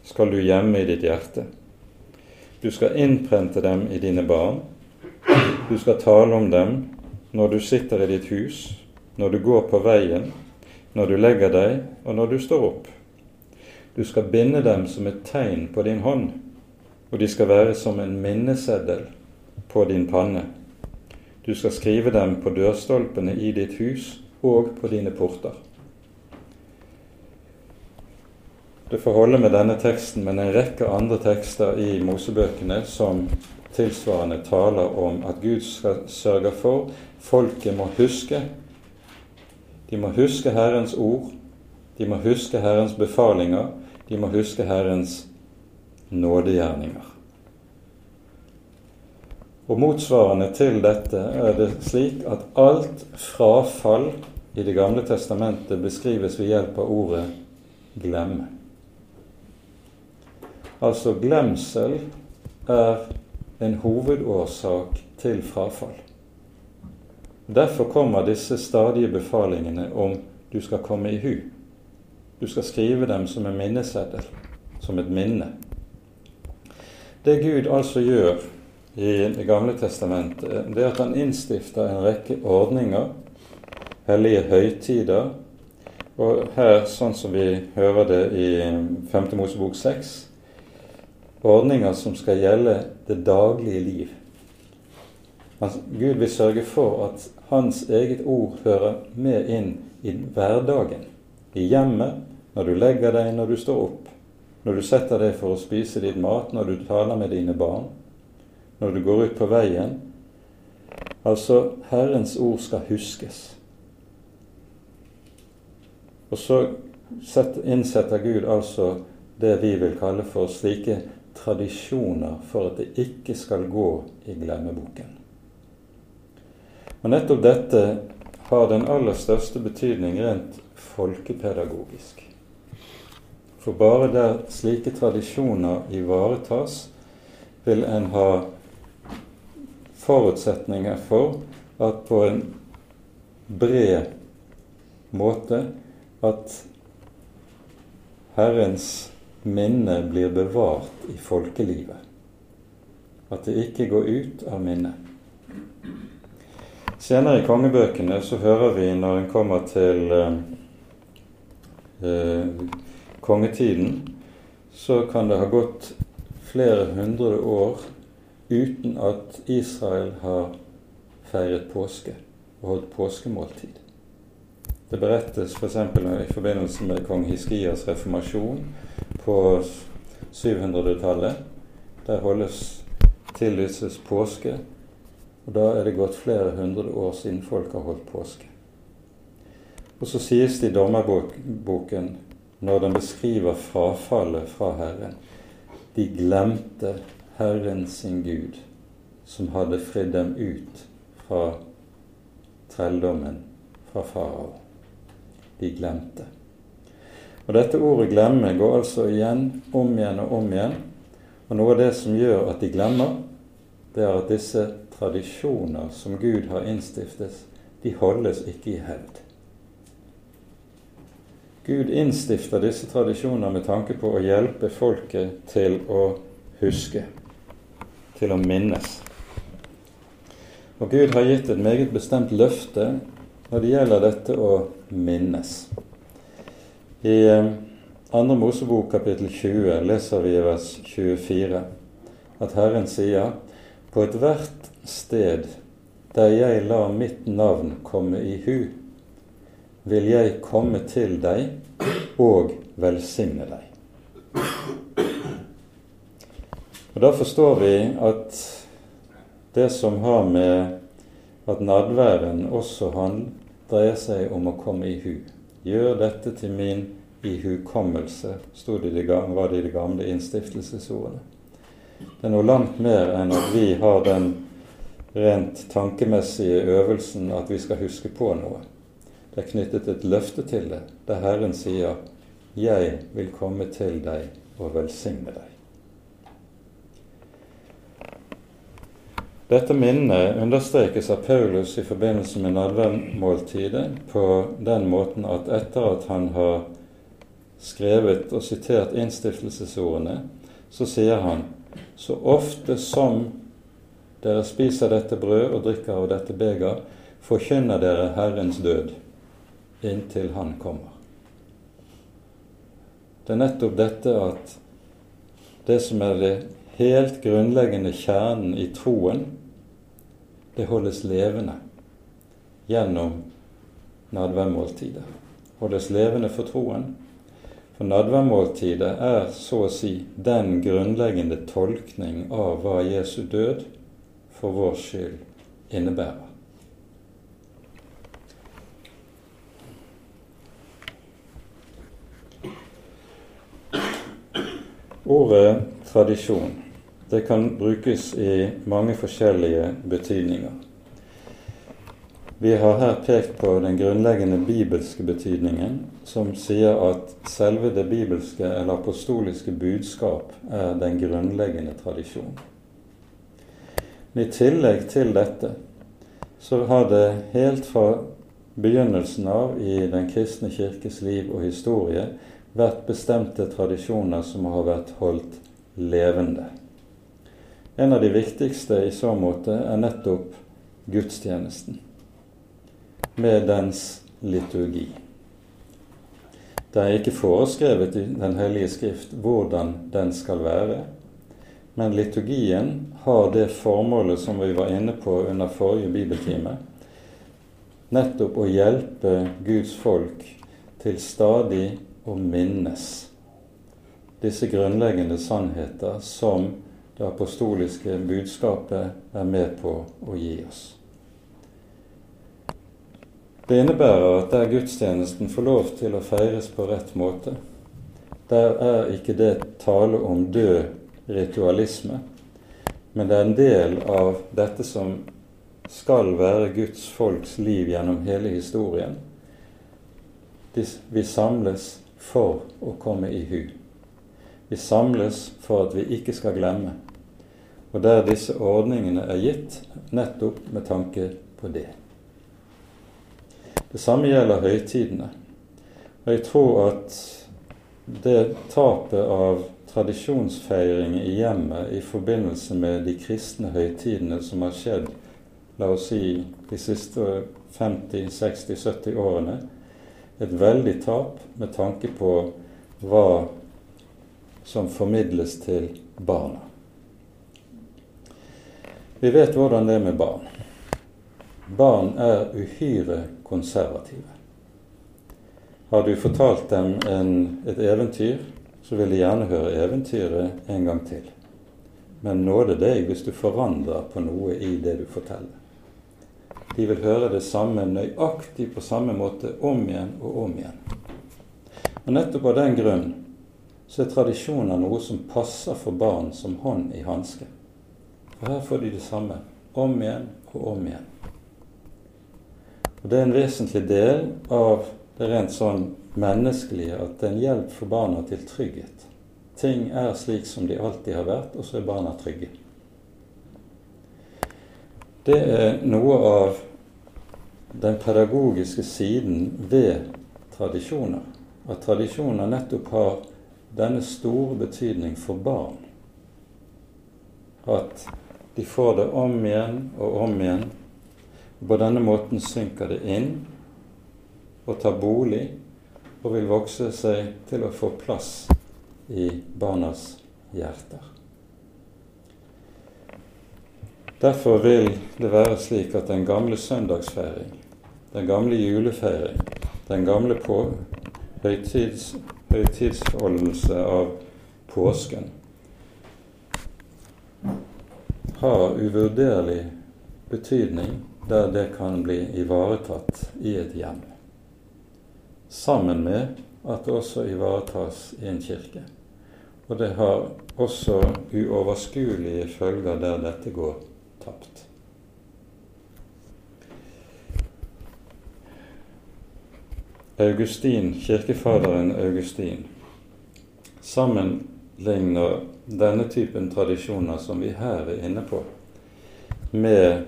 skal du gjemme i ditt hjerte. Du skal innprente dem i dine barn. Du skal tale om dem når du sitter i ditt hus, når du går på veien, når du legger deg, og når du står opp. Du skal binde dem som et tegn på din hånd og de skal være som en minneseddel på din panne. Du skal skrive dem på dørstolpene i ditt hus og på dine porter. Det får holde med denne teksten, men en rekke andre tekster i Mosebøkene som tilsvarende taler om at Gud skal sørge for folket må huske. De må huske Herrens ord, de må huske Herrens befalinger, de må huske Herrens nådegjerninger. Og Motsvarende til dette er det slik at alt frafall i Det gamle testamentet beskrives ved hjelp av ordet 'glemme'. Altså glemsel er en hovedårsak til frafall. Derfor kommer disse stadige befalingene om du skal komme i hu. Du skal skrive dem som en minneseddel, som et minne. Det Gud altså gjør i Det gamle testamentet, det er at han innstifter en rekke ordninger, hellige høytider, og her, sånn som vi hører det i 5. Mosebok 6, ordninger som skal gjelde det daglige liv. Gud vil sørge for at Hans eget ord hører med inn i hverdagen, i hjemmet, når du legger deg, når du står opp når du setter deg for å spise ditt mat, når du taler med dine barn, når du går ut på veien. Altså, Herrens ord skal huskes. Og så innsetter Gud altså det vi vil kalle for slike tradisjoner for at det ikke skal gå i glemmeboken. Og nettopp dette har den aller største betydning rent folkepedagogisk. For bare der slike tradisjoner ivaretas, vil en ha forutsetninger for at på en bred måte at Herrens minne blir bevart i folkelivet. At det ikke går ut av minnet. Senere i kongebøkene så hører vi når en kommer til eh, eh, kongetiden, så kan det ha gått flere hundre år uten at Israel har feiret påske og holdt påskemåltid. Det berettes f.eks. I forbindelse med kong Hiskias reformasjon på 700-tallet. Der holdes tillyses påske og da er det gått flere hundre år siden folk har holdt påske. Og så sies det i dommerboken, når den beskriver frafallet fra Herren De glemte Herren sin Gud, som hadde fridd dem ut fra trelldommen fra farao. De glemte. Og Dette ordet 'glemme' går altså igjen, om igjen og om igjen. Og noe av det som gjør at de glemmer, det er at disse tradisjoner som Gud har innstiftet, de holdes ikke i hevd. Gud innstifter disse tradisjoner med tanke på å hjelpe folket til å huske, til å minnes. Og Gud har gitt et meget bestemt løfte når det gjelder dette å minnes. I 2. Eh, Mosebok kapittel 20 leser vi i vers 24 at Herren sier på ethvert sted der jeg lar mitt navn komme i hu, vil jeg komme til deg og velsigne deg. Og Da forstår vi at det som har med at nadværen også han dreier seg om å komme i hu. Gjør dette til min ihukommelse, sto det i var det i de gamle innstiftelsesordene. Det er noe langt mer enn at vi har den rent tankemessige øvelsen at vi skal huske på noe. Det er knyttet et løfte til det, der Herren sier 'Jeg vil komme til deg og velsigne deg'. Dette minnet understrekes av Paulus i forbindelse med nadvernmåltidet på den måten at etter at han har skrevet og sitert innstiftelsesordene, så sier han så ofte som dere spiser dette brød og drikker av dette beger, forkynner dere Herrens død inntil Han kommer. Det er nettopp dette at det som er det helt grunnleggende kjernen i troen, det holdes levende gjennom nadværmåltidet. Holdes levende for troen for nadværmåltidet er så å si den grunnleggende tolkning av hva Jesu død for vår skyld innebærer. Ordet tradisjon det kan brukes i mange forskjellige betydninger. Vi har her pekt på den grunnleggende bibelske betydningen, som sier at selve det bibelske eller apostoliske budskap er den grunnleggende tradisjon. Men I tillegg til dette så har det helt fra begynnelsen av i Den kristne kirkes liv og historie vært bestemte tradisjoner som har vært holdt levende. En av de viktigste i så måte er nettopp gudstjenesten med dens liturgi. Det er ikke foreskrevet i Den hellige skrift hvordan den skal være, men liturgien har det formålet som vi var inne på under forrige bibeltime, nettopp å hjelpe Guds folk til stadig å minnes disse grunnleggende sannheter som det apostoliske budskapet er med på å gi oss. Det innebærer at der gudstjenesten får lov til å feires på rett måte, der er ikke det tale om død ritualisme, men det er en del av dette som skal være Guds folks liv gjennom hele historien. Vi samles for å komme i hu. Vi samles for at vi ikke skal glemme. og der disse ordningene er gitt nettopp med tanke på det. Det samme gjelder høytidene. Og jeg tror at det tapet av tradisjonsfeiring i hjemmet i forbindelse med de kristne høytidene som har skjedd, la oss si de siste 50, 60, 70 årene, et veldig tap med tanke på hva som formidles til barna. Vi vet hvordan det er med barn. Barn er uhyre konservative. Har du fortalt dem en, et eventyr, så vil de gjerne høre eventyret en gang til. Men nåde deg hvis du forandrer på noe i det du forteller. De vil høre det samme nøyaktig på samme måte om igjen og om igjen. Og Nettopp av den grunn så er tradisjoner noe som passer for barn som hånd i hanske. For her får de det samme om igjen og om igjen. Og Det er en vesentlig del av det rent sånn menneskelige at det er en hjelp for barna til trygghet. Ting er slik som de alltid har vært, og så er barna trygge. Det er noe av den pedagogiske siden ved tradisjoner. At tradisjoner nettopp har denne store betydning for barn. At de får det om igjen og om igjen. På denne måten synker det inn og tar bolig og vil vokse seg til å få plass i barnas hjerter. Derfor vil det være slik at den gamle søndagsfeiring, den gamle julefeiring, den gamle på, høytids, høytidsholdelse av påsken har uvurderlig betydning der det kan bli ivaretatt i et hjem sammen med at det også ivaretas i en kirke. Og det har også uoverskuelige følger der dette går tapt. Augustin, kirkefaderen Augustin sammenligner denne typen tradisjoner som vi her er inne på, med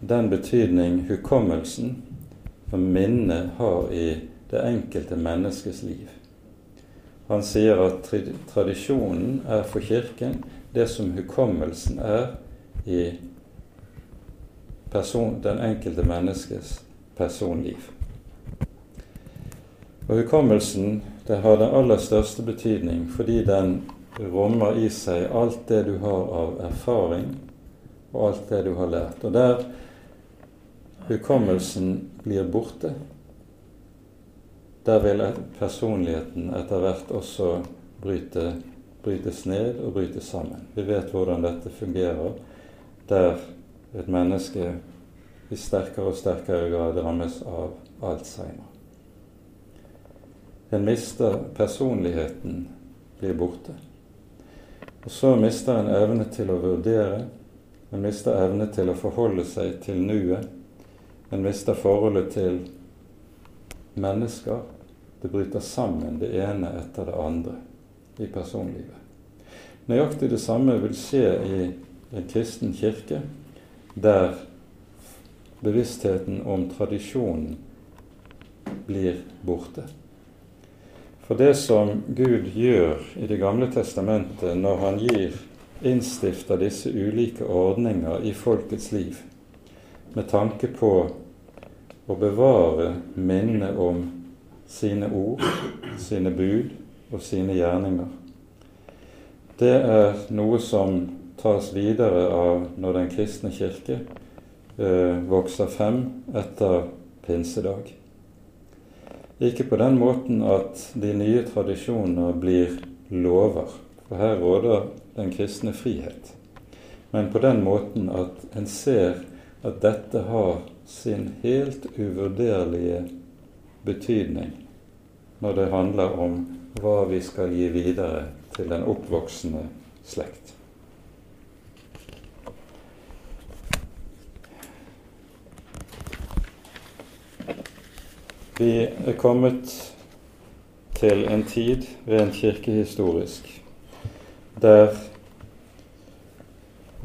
den betydning hukommelsen og minnet har i det enkelte menneskes liv. Han sier at tradisjonen er for Kirken det som hukommelsen er i person, den enkelte menneskes personliv. Og Hukommelsen det har den aller største betydning fordi den rommer i seg alt det du har av erfaring, og alt det du har lært. Og Der hukommelsen blir borte, der vil personligheten etter hvert også bryte, brytes ned og brytes sammen. Vi vet hvordan dette fungerer der et menneske i sterkere og sterkere grad rammes av Alzheimer. En mister personligheten, blir borte. Og så mister en evne til å vurdere, en mister evne til å forholde seg til nuet, en mister forholdet til mennesker det bryter sammen det ene etter det andre i personlivet. Nøyaktig det samme vil skje i en kristen kirke, der bevisstheten om tradisjonen blir borte. For det som Gud gjør i Det gamle testamentet når han gir innstifter disse ulike ordninger i folkets liv, med tanke på å bevare minnet om sine ord, sine bud og sine gjerninger. Det er noe som tas videre av når Den kristne kirke eh, vokser frem etter pinsedag. Ikke på den måten at de nye tradisjoner blir lover, for her råder den kristne frihet. Men på den måten at en ser at dette har sin helt uvurderlige betydning når det handler om hva vi skal gi videre til den oppvoksende slekt. Vi er kommet til en tid rent kirkehistorisk der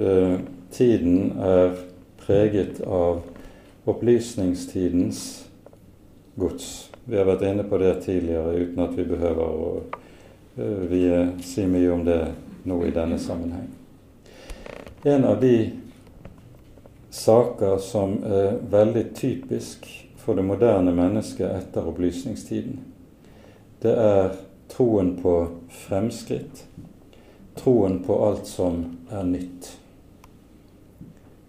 eh, tiden er preget av opplysningstidens gods. Vi har vært inne på det tidligere uten at vi behøver å uh, vi, si mye om det nå i denne sammenheng. En av de saker som er veldig typisk for det moderne mennesket etter opplysningstiden, det er troen på fremskritt, troen på alt som er nytt.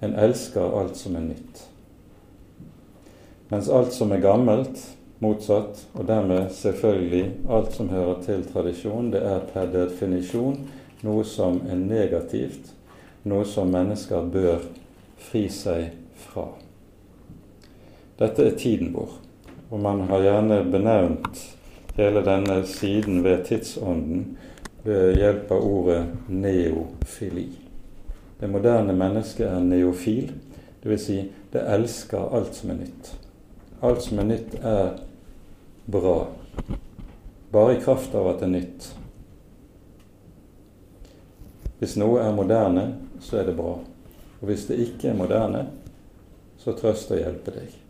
En elsker alt som er nytt. Mens alt som er gammelt, motsatt, og dermed selvfølgelig alt som hører til tradisjon, det er per definisjon noe som er negativt, noe som mennesker bør fri seg fra. Dette er tiden vår, og man har gjerne benevnt hele denne siden ved tidsånden ved hjelp av ordet neofili. Det moderne mennesket er neofil, dvs. Si det elsker alt som er nytt. Alt som er nytt, er bra. Bare i kraft av at det er nytt. Hvis noe er moderne, så er det bra. Og hvis det ikke er moderne, så trøst og hjelpe deg.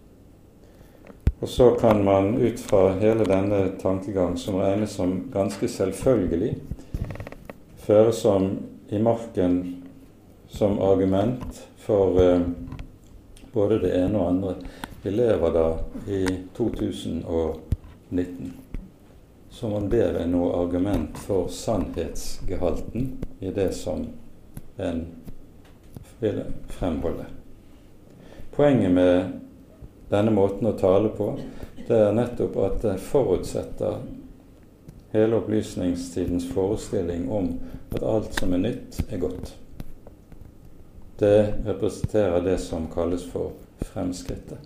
Og så kan man ut fra hele denne tankegang, som regnes som ganske selvfølgelig, føre som i marken som argument for eh, både det ene og andre vi lever da i 2019 som om det er noe argument for sannhetsgehalten i det som en vil fremholde. Poenget med denne måten å tale på, det er nettopp at det forutsetter hele opplysningstidens forestilling om at alt som er nytt, er godt. Det representerer det som kalles for fremskrittet.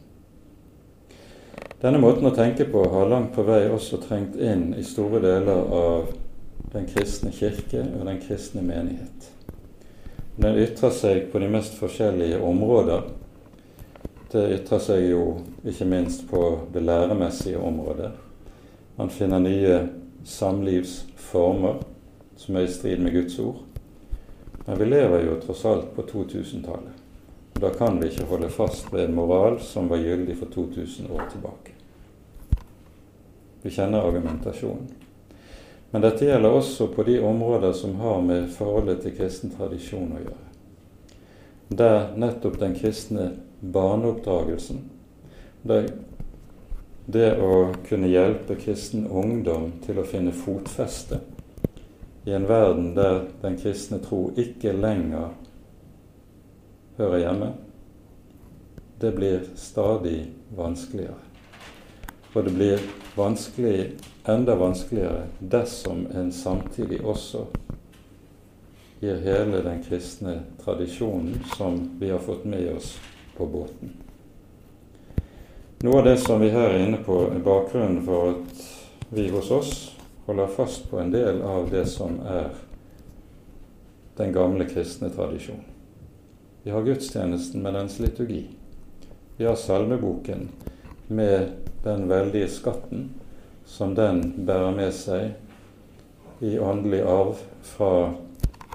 Denne måten å tenke på har langt på vei også trengt inn i store deler av den kristne kirke og den kristne menighet. Den ytrer seg på de mest forskjellige områder. Det ytrer seg jo ikke minst på det læremessige området. Man finner nye samlivsformer som er i strid med Guds ord. Men vi lever jo tross alt på 2000-tallet. Da kan vi ikke holde fast ved en moral som var gyldig for 2000 år tilbake. Vi kjenner argumentasjonen. Men dette gjelder også på de områder som har med forholdet til kristen tradisjon å gjøre. Der nettopp den kristne barneoppdragelsen, det, det å kunne hjelpe kristen ungdom til å finne fotfeste i en verden der den kristne tro ikke lenger hører hjemme, det blir stadig vanskeligere. Og det blir vanskelig, enda vanskeligere dersom en samtidig også gir hele den kristne tradisjonen som vi har fått med oss på båten. Noe av det som vi her er inne på, er bakgrunnen for at vi hos oss holder fast på en del av det som er den gamle kristne tradisjon. Vi har gudstjenesten med dens liturgi. Vi har salmeboken med den veldige skatten som den bærer med seg i åndelig arv fra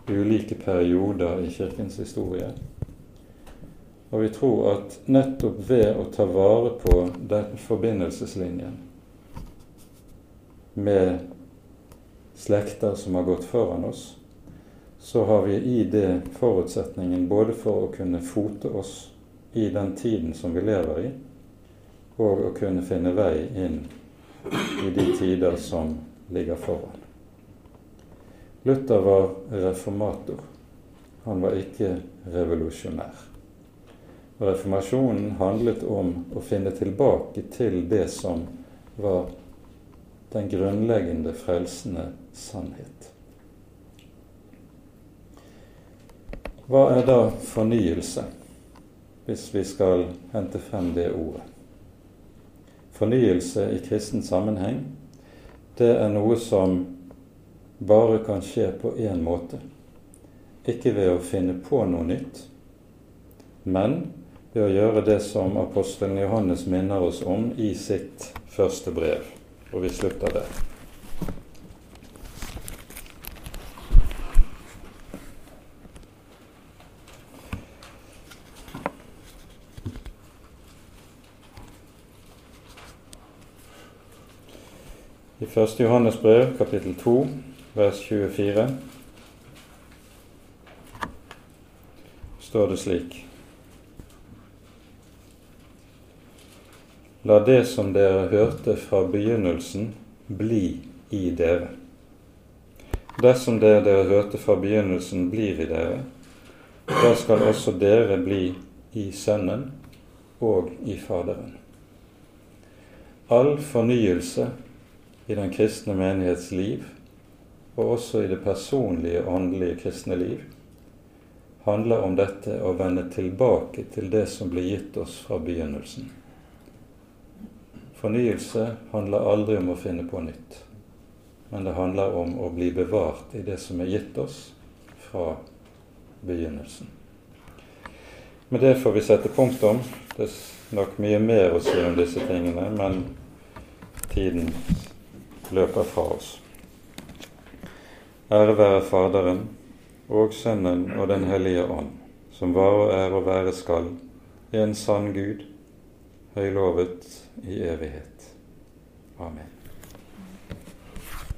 ulike perioder i Kirkens historie. Og vi tror at nettopp ved å ta vare på den forbindelseslinjen med slekter som har gått foran oss, så har vi i det forutsetningen både for å kunne fote oss i den tiden som vi lever i, og å kunne finne vei inn i de tider som ligger foran. Luther var reformator. Han var ikke revolusjonær. Og Reformasjonen handlet om å finne tilbake til det som var den grunnleggende frelsende sannhet. Hva er da fornyelse, hvis vi skal hente frem det ordet? Fornyelse i kristen sammenheng, det er noe som bare kan skje på én måte. Ikke ved å finne på noe nytt, men ved å gjøre det som apostelen Johannes minner oss om i sitt første brev. Og vi slutter der. I 1. Johannes brev, kapittel 2, vers 24, står det slik La det som dere hørte fra begynnelsen, bli i dere. Dersom det dere hørte fra begynnelsen, blir i dere, da skal også dere bli i Sønnen og i Faderen. All fornyelse i den kristne menighets liv, og også i det personlige, åndelige kristne liv, handler om dette å vende tilbake til det som ble gitt oss fra begynnelsen. Fornyelse handler aldri om å finne på nytt, men det handler om å bli bevart i det som er gitt oss fra begynnelsen. Med det får vi sette punktum. Det er nok mye mer å si om disse tingene, men tiden løper fra oss. Ære være Faderen og Sønnen og Den hellige ånd, som var og er og være skal, en sann Gud, høylovet i evighet. Amen.